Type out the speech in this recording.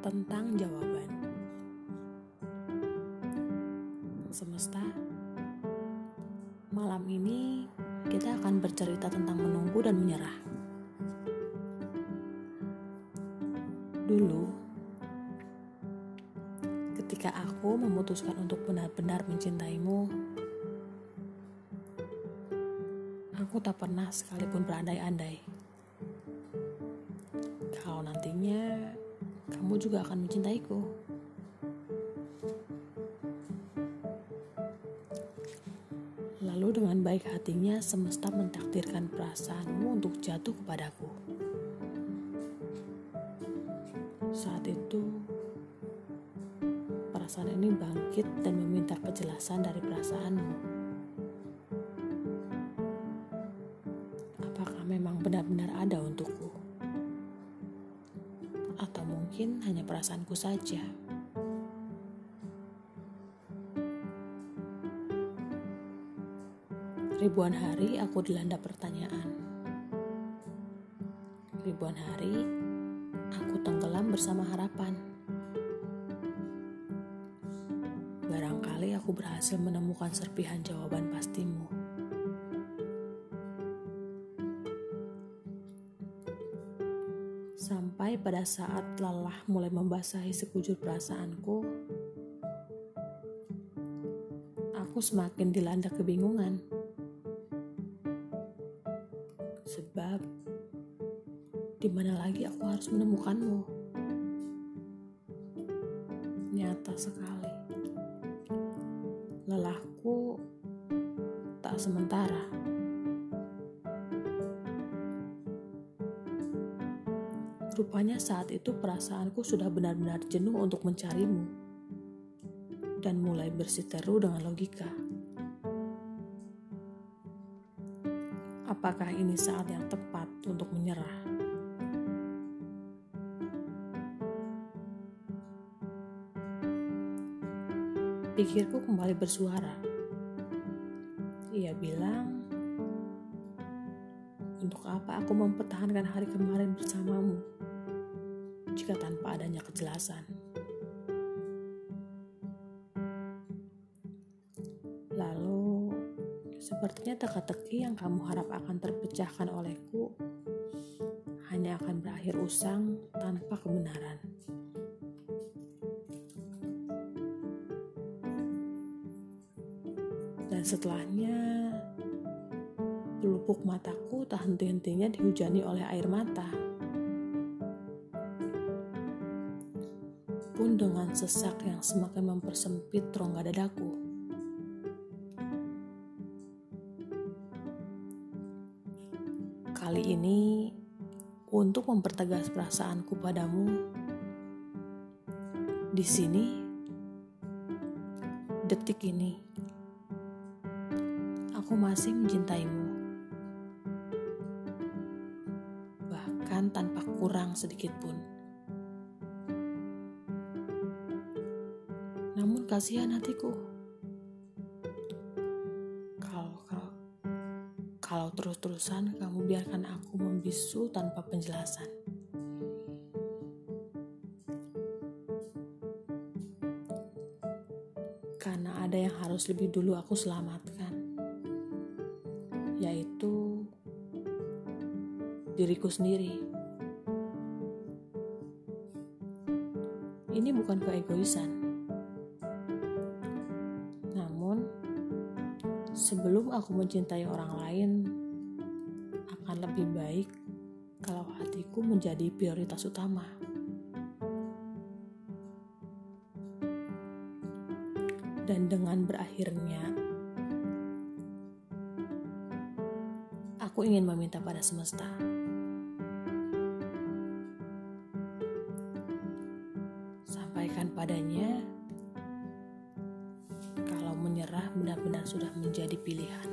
tentang jawaban. Semesta, malam ini kita akan bercerita tentang menunggu dan menyerah. Dulu, ketika aku memutuskan untuk benar-benar mencintaimu, aku tak pernah sekalipun berandai-andai. Kalau nantinya kamu juga akan mencintaiku. Lalu dengan baik hatinya semesta mentakdirkan perasaanmu untuk jatuh kepadaku. Saat itu, perasaan ini bangkit dan meminta kejelasan dari perasaanmu. Apakah memang benar-benar ada untukku? Mungkin hanya perasaanku saja? Ribuan hari aku dilanda pertanyaan. Ribuan hari aku tenggelam bersama harapan. Barangkali aku berhasil menemukan serpihan jawaban pastimu. Sampai pada saat lelah mulai membasahi sekujur perasaanku, aku semakin dilanda kebingungan. Sebab di mana lagi aku harus menemukanmu? Nyata sekali. Lelahku tak sementara. Rupanya saat itu perasaanku sudah benar-benar jenuh untuk mencarimu dan mulai bersiteru dengan logika. apakah ini saat yang tepat untuk menyerah? Pikirku kembali bersuara. Ia bilang, "Untuk apa aku mempertahankan hari kemarin bersamamu jika tanpa adanya kejelasan?" Sepertinya teka-teki yang kamu harap akan terpecahkan olehku hanya akan berakhir usang tanpa kebenaran. Dan setelahnya, pelupuk mataku tak henti-hentinya dihujani oleh air mata. Dengan sesak yang semakin mempersempit rongga dadaku. Kali ini, untuk mempertegas perasaanku padamu, di sini, detik ini, aku masih mencintaimu, bahkan tanpa kurang sedikit pun. Kasihan hatiku. kalau terus-terusan kamu biarkan aku membisu tanpa penjelasan. Karena ada yang harus lebih dulu aku selamatkan, yaitu diriku sendiri. Ini bukan keegoisan, Sebelum aku mencintai orang lain, akan lebih baik kalau hatiku menjadi prioritas utama. Dan dengan berakhirnya, aku ingin meminta pada semesta. Sampaikan padanya benar-benar sudah menjadi pilihan.